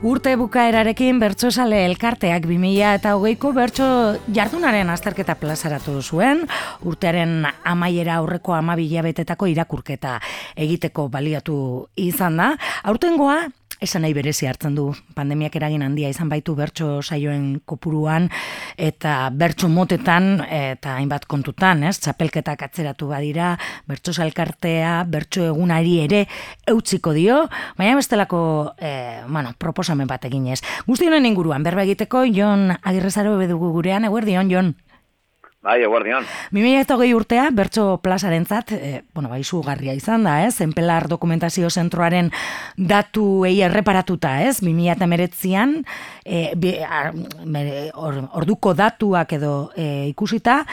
Urte bukaerarekin bertsosale elkarteak 2000 eta hogeiko bertso jardunaren azterketa plazaratu zuen, urtearen amaiera aurreko amabila betetako irakurketa egiteko baliatu izan da. Aurtengoa, esan nahi berezi hartzen du pandemiak eragin handia izan baitu bertso saioen kopuruan eta bertso motetan eta hainbat kontutan, ez? Txapelketak atzeratu badira, bertso salkartea, bertso egunari ere eutziko dio, baina bestelako eh, bueno, proposamen bat eginez. Guztionen inguruan, berba egiteko, Jon Agirrezaro bedugu gurean, eguerdion, Jon? Bai, eguardian. 2008 urtea, Bertso Plazaren zat, e, bueno, bai, garria izan da, ez? Enpelar Dokumentazio Zentroaren datu ei erreparatuta, ez? 2008an, e, orduko datuak edo e, ikusita,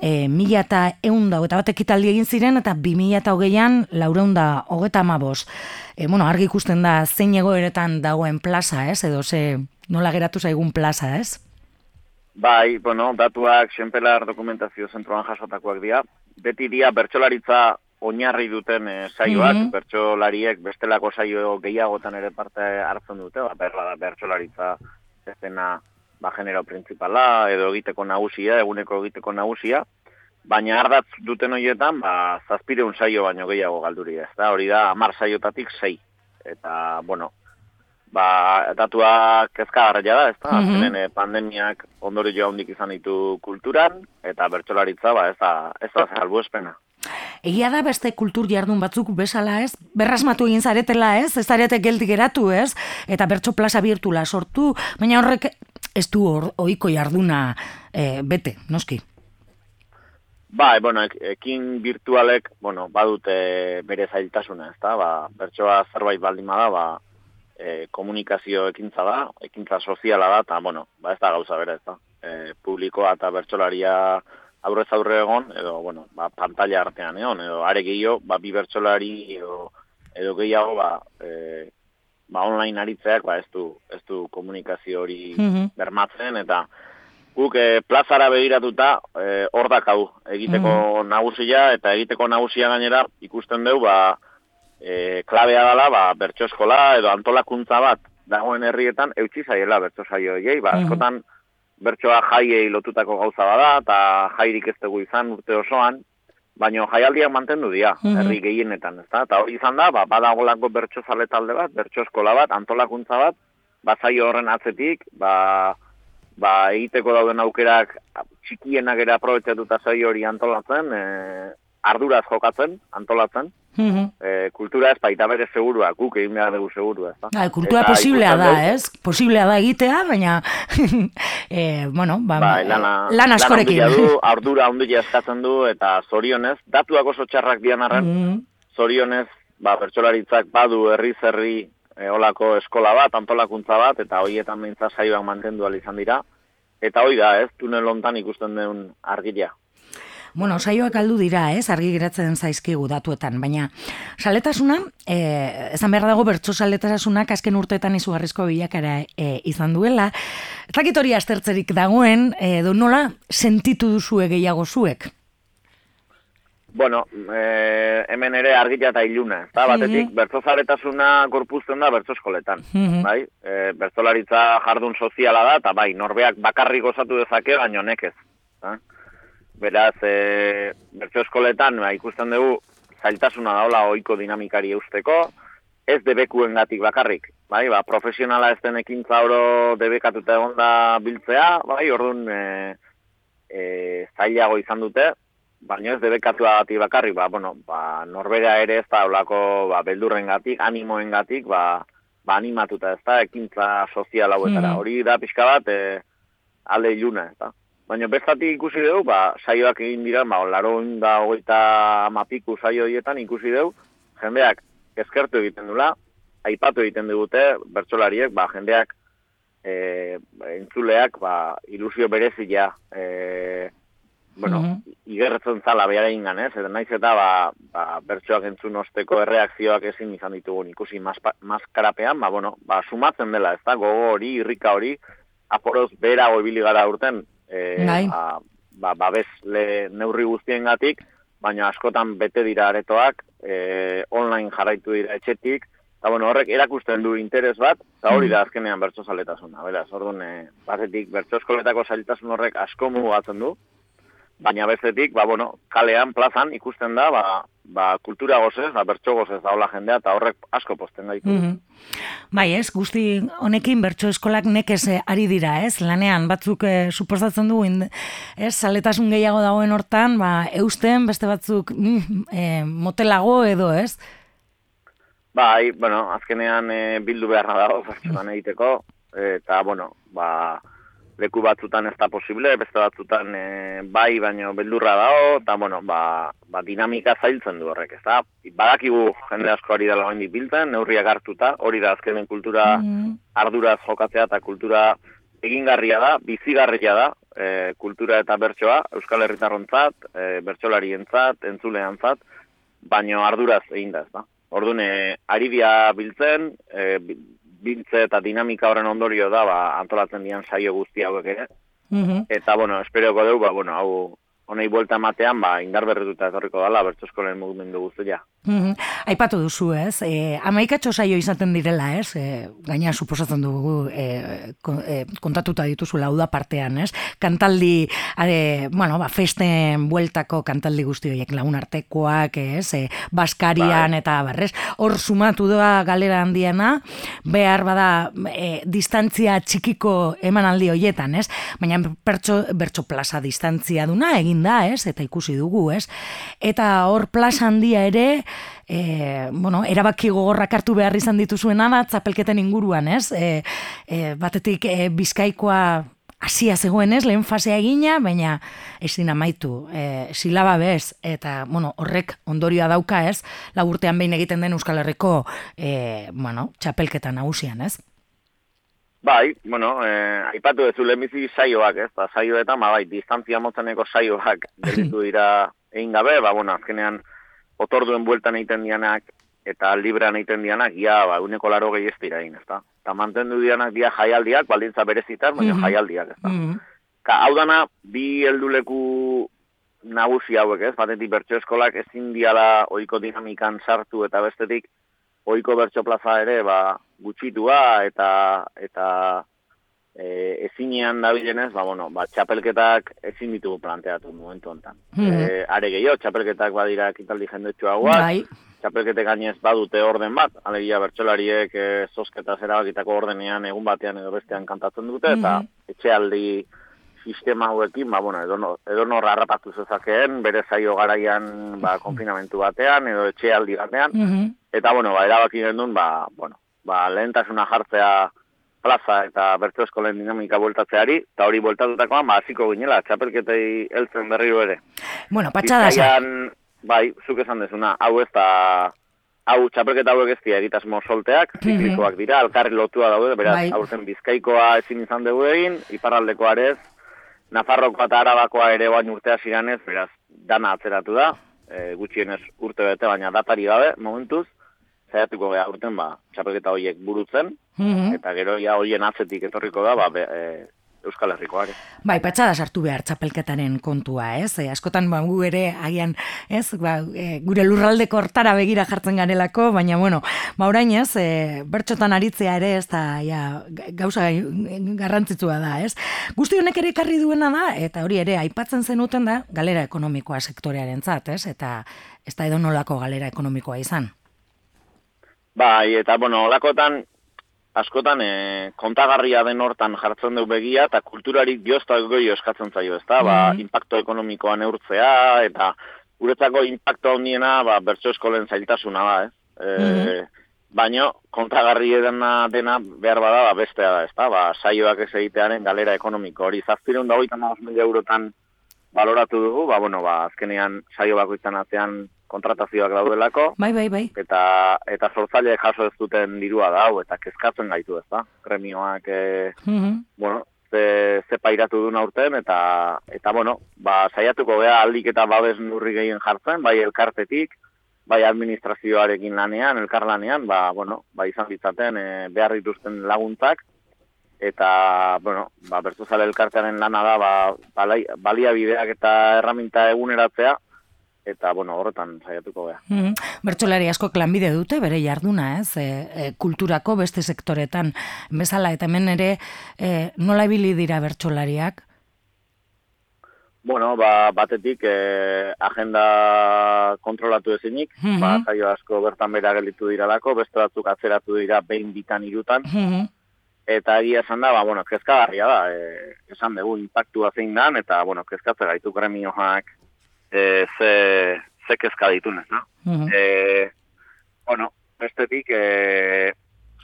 e, mila eta egun da, eta bat ekitaldi egin ziren, eta bi mila eta hogeian, laureun da, hogeta amabos. E, bueno, argi ikusten da, zein egoeretan dagoen plaza, ez? Edo ze, nola geratu zaigun plaza, ez? Bai, bueno, datuak senpelar dokumentazio zentroan jasotakoak dira. Beti dia bertsolaritza oinarri duten e, saioak, mm -hmm. bertsolariek bestelako saio gehiagotan ere parte hartzen dute, ba, berla da bertsolaritza ezena ba, genero principala, edo egiteko nagusia, eguneko egiteko nagusia, baina ardatz duten horietan, ba, zazpireun saio baino gehiago galduri ez da, hori da, amar saiotatik sei. Eta, bueno, ba, datua kezka da, ez da, mm -hmm. pandemiak ondori joa hundik izan ditu kulturan, eta bertxolaritza, ba, ez da, ez da, salbu espena. Egia da beste kultur jardun batzuk bezala ez, berrasmatu egin zaretela ez, ez zarete geldi geratu ez, eta bertso plaza birtula sortu, baina horrek ez du hor, oiko jarduna e, bete, noski? Ba, e, bueno, ekin virtualek, bueno, badute bere zailtasuna, ez da, ba, bertsoa zerbait baldin bada, ba, e, komunikazio ekintza da, ekintza soziala da, eta, bueno, ba, ez da gauza bere, ez da. E, publikoa eta bertsolaria aurrez aurre egon, edo, bueno, ba, pantalla artean egon, edo, are gehiago, ba, bi bertsolari, edo, edo gehiago, ba, e, ba, online aritzeak, ba, ez du, ez du komunikazio hori mm bermatzen, eta guk e, plazara begiratuta, e, hor dakau, egiteko mm nagusia, eta egiteko nagusia gainera, ikusten dugu, ba, e, klabea dela, ba, bertso eskola edo antolakuntza bat dagoen herrietan eutxi zaiela bertso saio egei, ba, askotan bertsoa jaiei lotutako gauza bada, eta jairik ez dugu izan urte osoan, baina jaialdiak mantendu dira, herri gehienetan, ez da? Eta hori izan da, ba, badagolako bertso zale talde bat, bertso eskola bat, antolakuntza bat, ba, zaio horren atzetik, ba, ba, egiteko dauden aukerak txikienak ere aprobetsatuta zaio hori antolatzen, e, arduraz jokatzen, antolatzen, Mm e, kultura ez baita bere segurua, guk egin behar dugu segurua. Ez da? kultura Eta posiblea da, ez? Posiblea da egitea, baina, e, bueno, ba, ba, lana, lan askorekin. Lana du, ardura ondia eskatzen du, eta zorionez, datuak oso txarrak dian arren, mm zorionez, ba, bertsolaritzak badu herri zerri e, olako eskola bat, antolakuntza bat, eta hoietan mintza saioak mantendu izan dira. Eta hoi da, ez, tunel ontan ikusten den argiria. Bueno, saioak aldu dira, ez, argi geratzen zaizkigu datuetan, baina saletasuna, e, ezan behar dago bertso saletasunak azken urteetan izugarrizko bilakara e, izan duela. Zakit hori astertzerik dagoen, edo nola sentitu duzu gehiago zuek? Bueno, e, hemen ere argita eta iluna, ez da, batetik, bertso zaletasuna gorpuzten da bertso eskoletan, bai? E, bertzolaritza jardun soziala da, eta bai, norbeak bakarrik gozatu dezake, baino nekez. Bai? Beraz, e, bertso eskoletan, ba, ikusten dugu, zailtasuna daula oiko dinamikari eusteko, ez debekuen gatik bakarrik. Bai, ba, profesionala ez den ekintza oro debekatuta egon da biltzea, bai, orduan e, e, zailago izan dute, baina ez debekatu gatik bakarrik, ba, bueno, ba, norbera ere ez da olako ba, beldurren gatik, animoen gatik, ba, ba, animatuta ez da, ekintza sozial hauetara. Mm. Hori da pixka bat, e, alde iluna, ez da. Baina bestatik ikusi dugu, ba, saioak egin dira, ba, laro da hogeita mapiku saio horietan ikusi dugu, jendeak ezkertu egiten dula, aipatu egiten dugute, bertsolariek, ba, jendeak e, entzuleak, ba, ilusio berezia, e, bueno, mm -hmm. igerretzen zala behar egin ganez, eta naiz eta, ba, ba, bertsoak entzun osteko erreakzioak ezin izan ditugu ikusi maskarapean, ba, bueno, ba, sumatzen dela, ez da, gogo hori, irrika hori, aporoz bera ibili gara urten, e, ba, ba, babes le neurri guztiengatik, baina askotan bete dira aretoak, e, online jarraitu dira etxetik, Eta bueno, horrek erakusten du interes bat, eta hori da azkenean bertso zaletasuna. Beraz, orduan, e, batetik bertso eskoletako zailtasun horrek asko mugatzen du, baina bestetik, ba, bueno, kalean, plazan, ikusten da, ba, ba, kultura gozez, ba, bertso gozez da jendea, eta horrek asko posten gaitu. Mm -hmm. Bai, ez, guzti honekin bertso eskolak nekez eh, ari dira, ez, lanean, batzuk e, suposatzen du, ez, saletasun gehiago dagoen hortan, ba, eusten, beste batzuk e, motelago edo, ez? Bai, bueno, azkenean e, bildu beharra dago, bertsoan egiteko, eta, bueno, ba, leku batzutan ez da posible, beste batzutan e, bai, baino beldurra dago, eta, bueno, ba, ba, dinamika zailtzen du horrek, ez da? Badakigu jende asko ari dela hain biltzen, neurriak hartuta, hori da azkenen kultura mm. arduraz jokatzea eta kultura egingarria da, bizigarria da, e, kultura eta bertsoa, Euskal Herritarrontzat, e, bertsolarientzat, entzuleantzat, baino arduraz egin da, ez da? Orduan, ari biltzen, e, biltze eta dinamika horren ondorio da, ba, antolatzen dian saio guzti hauek ere. Mm Eta, bueno, esperioko dugu, ba, bueno, hau honei buelta ematean, ba, indar berretuta etorriko dala, bertzoskolen mugimendu guztia. Mm Aipatu duzu, ez? E, amaikatxo saio izaten direla, ez? E, gaina suposatzen dugu e, e, kontatuta dituzu lauda partean, ez? Kantaldi, ade, bueno, ba, festen bueltako kantaldi guzti horiek lagun artekoak, ez? E, Baskarian bai. eta barrez. Hor sumatu da galera handiena, behar bada e, distantzia txikiko emanaldi horietan, ez? Baina bertso, bertso plaza distantzia duna, egin da, ez? Eta ikusi dugu, ez? Eta hor plaza handia ere, e, bueno, erabaki gogorrak hartu behar izan dituzuena da, txapelketen inguruan, ez? E, e, batetik e, bizkaikoa hasia zegoen ez, lehen fasea egina, baina ezin amaitu, e, silaba bez, eta bueno, horrek ondorioa dauka ez, laburtean behin egiten den Euskal Herriko e, bueno, txapelketa nagusian ez? Bai, bueno, eh, aipatu ez lehenbizi saioak, ez, ba, saioetan, ba, bai, distantzia motzeneko saioak delitu dira egin gabe, ba, bueno, azkenean, otorduen bueltan egiten dianak eta librean egiten dianak, ja, ba, uneko laro gehi ez dira egin, ezta? Eta mantendu dianak dia jaialdiak, baldintza berezitar, baina mm jaialdiak, ezta? Mm Ka, hau dana, bi helduleku nagusi hauek, ez? Batetik bertso eskolak ezin diala oiko dinamikan sartu eta bestetik oiko bertso plaza ere, ba, gutxitua eta eta e, ezinean dabilenez, ba, bueno, ba, txapelketak ezin ditugu planteatu momentu honetan. Mm -hmm. are gehiago, txapelketak badira kitaldi jendetxua guaz, bai. txapelketek gainez badute orden bat, alegia bertsolariek e, zosketa zera bakitako ordenean egun batean edo bestean kantatzen dute, eta mm -hmm. etxealdi sistema hauekin, ba, bueno, edo, edo norra harrapatu zezakeen, bere zaio garaian ba, konfinamentu batean, edo etxealdi batean, mm eta, bueno, ba, erabaki gendun, ba, bueno, ba, lehentasuna jartzea plaza eta bertu eskolen dinamika bueltatzeari, eta hori bueltatutakoan, ba, hasiko ginela, txapelketei heltzen berriro ere. Bueno, patxada Bai, zuk esan dezuna, hau ez da, hau txapelketa hauek ez dira egitasmo solteak, mhm. ziklikoak dira, alkarri lotua daude, beraz, bai. aurten bizkaikoa ezin izan dugu egin, iparraldekoa ere Nafarrokoa eta Arabakoa ere bain urtea ziranez, beraz, dana atzeratu da, e, gutxienez urte bete, baina datari gabe, momentuz, zaiatuko geha urten, ba, txapelketa horiek burutzen, mhm. eta gero ja horien atzetik etorriko da, ba, be, e, Euskal Herrikoak. Bai, patxada sartu behar txapelketaren kontua, ez? E, askotan ba, gu ere, agian, ez? Ba, e, gure lurraldeko hortara begira jartzen garelako, baina, bueno, ba, orain ez, e, bertxotan aritzea ere, ez da, ja, gauza garrantzitsua da, ez? Guzti honek ere karri duena da, eta hori ere, aipatzen zenuten da, galera ekonomikoa sektorearen zat, ez? Eta ez da edo nolako galera ekonomikoa izan. Bai, eta, bueno, olakotan, askotan e, kontagarria den hortan jartzen du begia, eta kulturarik diozta goi eskatzen zaio, ez da, ba, mm. impacto ekonomikoa neurtzea, eta guretzako impacto handiena, ba, bertso eskolen zailtasuna da, ez? E, mm Baina, kontagarri dena, dena behar bada, ba, bestea da, ez da, ba, saioak ez egitearen galera ekonomiko, hori zazpireun da mila eurotan baloratu dugu, ba, bueno, ba, azkenean saio bako izan atean kontratazioak daudelako. Bai, bai, bai. Eta, eta sortzaile jaso ez duten dirua da, eta kezkatzen gaitu ez da. Premioak, e, bueno, ze, ze pairatu duen aurten, eta, eta bueno, ba, saiatuko beha aldik eta babes nurri gehien jartzen, bai elkartetik, bai administrazioarekin lanean, elkarlanean, ba, bueno, ba, izan ditzaten e, behar dituzten laguntzak, eta, bueno, ba, bertuzale elkartearen lana da, ba, baliabideak eta erraminta eguneratzea, eta bueno, horretan saiatuko gea. Mm Bertsolari asko klanbide dute bere jarduna, ez? E, e, kulturako beste sektoretan bezala eta hemen ere e, nola ibili dira bertsolariak? Bueno, ba, batetik e, agenda kontrolatu ezinik, mm ba, saio asko bertan bera gelitu diralako, beste batzuk atzeratu dira behin bitan irutan, eta egia esan da, ba, bueno, kezkagarria da, e, esan dugu impactua zein dan, eta, bueno, kezkatze gaitu gremioak e, ze, ze kezka ditunez, no? e, bueno, bestetik, e,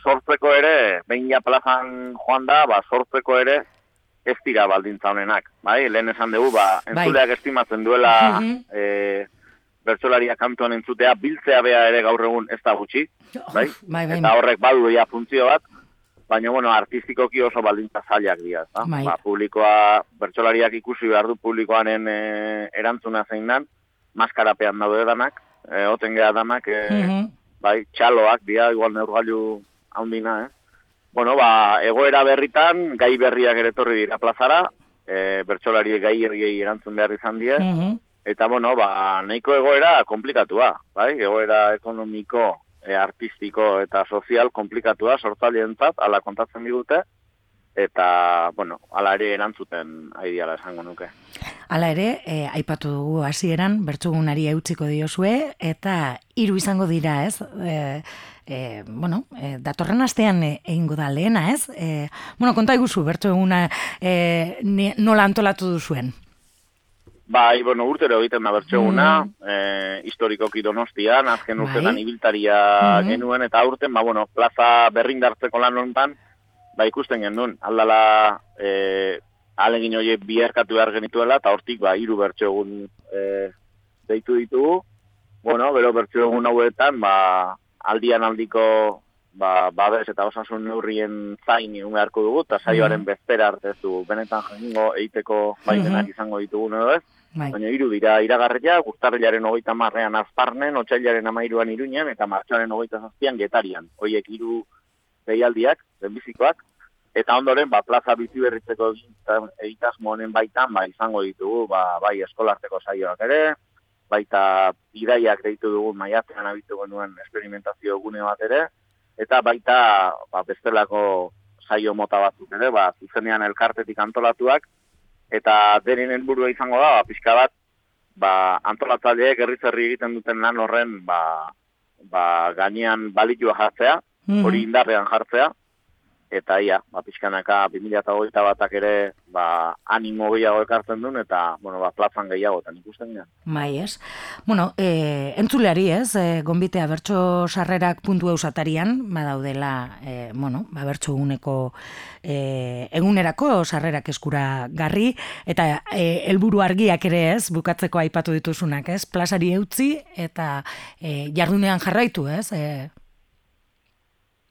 sortzeko ere, behin ja plazan joan da, ba, sortzeko ere, ez dira baldintza honenak, bai? Lehen esan dugu, ba, bai. entzuleak bai. estimatzen duela, e, bertsolaria kantuan entzutea, biltzea bea ere gaur egun ez da gutxi, bai? bai, bai eta horrek badu ja funtzio bat, baina bueno, artistikoki oso baldintza zailak dira, da? Bai. Ba, publikoa, bertsolariak ikusi behar du publikoaren e, erantzuna zein dan, maskarapean daude danak, e, oten geha danak, e, bai, txaloak dira, igual neurgailu haundina, eh? Bueno, ba, egoera berritan, gai berriak ere torri dira plazara, e, bertsolari gai ergei erantzun behar izan dira, eta bueno, ba, nahiko egoera komplikatua, bai, egoera ekonomiko, e, artistiko eta sozial komplikatua sortzaileantzat ala kontatzen digute eta bueno, ala ere erantzuten aidiala esango nuke. Hala ere, e, aipatu dugu hasieran bertsugunari eutziko diozue eta hiru izango dira, ez? E, e, bueno, e, datorren astean egingo da lehena, ez? E, bueno, konta iguzu bertsuguna e, nola antolatu duzuen? Bai, bueno, urtero egiten da bertxeguna, mm. e, historikoki donostian, azken bai. urtetan ibiltaria mm. genuen, eta urten, ba, bueno, plaza berrindartzeko lan honetan, ba, ikusten genuen, aldala, e, alegin hori biherkatu behar genituela, eta hortik, ba, iru bertxegun e, deitu ditugu, bueno, bero bertxegun hauetan, ba, aldian aldiko, ba, babes eta osasun neurrien zain egun beharko dugu, eta saioaren mm. bestera artezu, benetan jengo eiteko baitenak izango ditugu, edo ez? Bai. Baina hiru dira iragarria, guztarrilaren hogeita marrean azparnen, otxailaren amairuan iruñan, eta martxaren hogeita zazpian getarian. Hoiek hiru behialdiak, denbizikoak, eta ondoren, ba, plaza bizi berritzeko egitaz monen baitan, ba, izango ditugu, ba, bai eskolarteko saioak ere, baita idaiak deitu dugu maiatzean abitu genuen experimentazio gune bat ere, eta baita ba, bestelako saio mota batzuk ere, ba, zuzenean elkartetik antolatuak, eta derin helburua izango da, ba, pixka bat, ba, antolatzaileek herri egiten duten lan horren, ba, ba, gainean balitua jartzea, mhm. hori indarrean jartzea, eta ia, ba, pixkanaka 2008 batak ere ba, animo gehiago ekartzen duen, eta, bueno, ba, plazan gehiago, eta ikusten dira. Bai, ez. Bueno, e, entzuleari, ez, e, gombitea bertso sarrerak puntu eusatarian, badaudela, e, bueno, ba, bertso uneko e, egunerako sarrerak eskura garri, eta e, helburu argiak ere ez, bukatzeko aipatu dituzunak, ez, plazari eutzi, eta e, jardunean jarraitu, ez, e,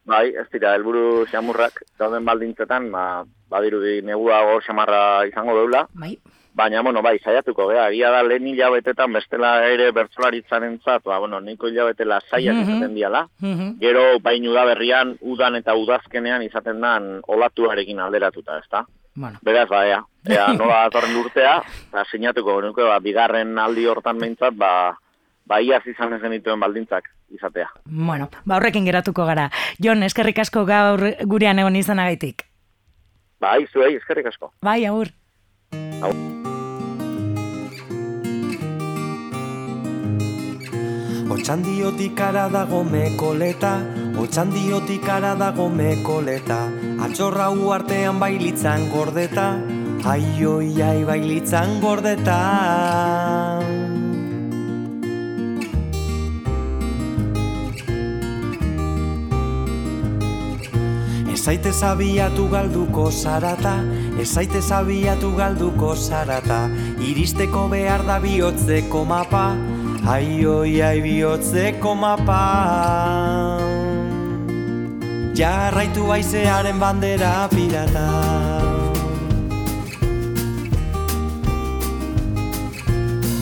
Bai, ez dira, helburu xamurrak dauden baldintzetan, ba, badirudi negua gor xamarra izango deula. Bai. Baina, bueno, bai, saiatuko, gea, gira da lehen hilabetetan bestela ere bertzolaritzaren zat, ba, bueno, niko hilabete lasaiak mm -hmm. izaten diala. Mm Gero, bainu da berrian, udan eta udazkenean izaten dan olatuarekin alderatuta, ezta? Bueno. Beraz, ba, ea, ea nola atorren urtea, ba, sinatuko, nuke, ba, bigarren aldi hortan behintzat, ba, ba, iaz izan ez genituen baldintzak izatea. Bueno, ba horrekin geratuko gara. Jon, eskerrik asko gaur gurean egon izanagaitik. Bai, zuei, eskerrik asko. Bai, aur. Aur. Otxandiotik ara dago mekoleta, otxandiotik ara dago mekoleta, atxorra uartean bailitzan gordeta, aioi ai bailitzan gordeta. Ezaite zabiatu galduko zarata, ezaite zabiatu galduko zarata, iristeko behar da bihotzeko mapa, aioi ai bihotzeko mapa. Jarraitu baizearen bandera pirata.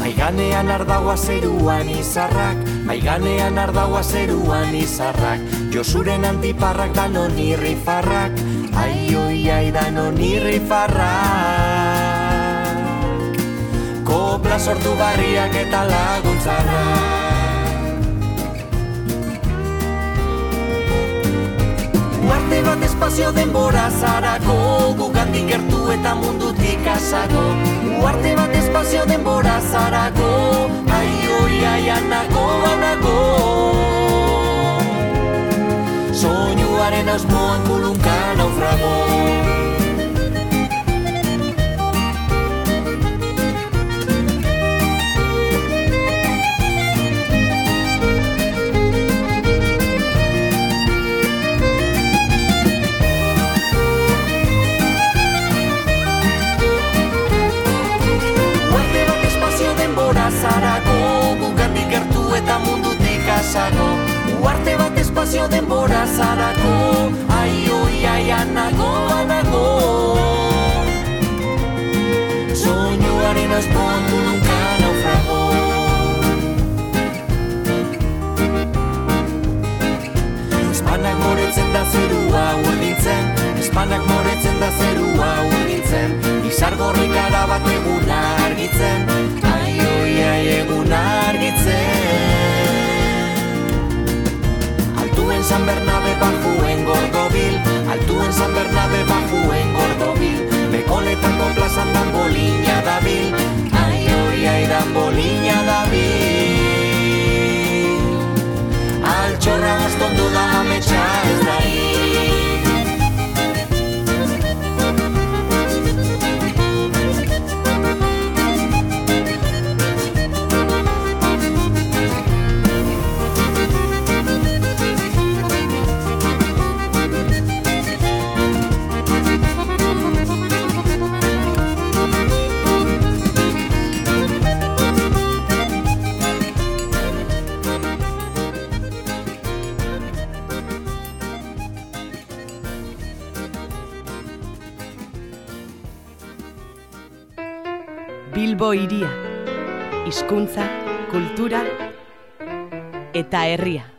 Maiganean ardagoa zeruan izarrak, maiganean ardagoa zeruan izarrak, Josuren antiparrak danon irri farrak Ai danon irri farrak kopla sortu barriak eta laguntzarra Uarte bat espazio denbora zarako Gugandik gertu eta mundutik asago Uarte bat espazio denbora zarako. Ai hori ai anako anako. Soinuaren asmoan kulunka naufrago espazio denbora zarako. Ai, oi, ai, anago, anago. Soinuaren azpoan nunca naufrago. Espanak moretzen da zerua urdintzen Espanak moretzen da zerua urdintzen Izar gorrik bat egun argitzen. Ai, oi, San Bernabe bajuen gordobil Altuen San Bernabe bajuen gordobil Bekoletako plazan dan bolina dabil Ai, oi, ai, dan bolina dabil Altxorra gaztondu da ametsa ez da Bilbo iria, hizkuntza, kultura eta herria.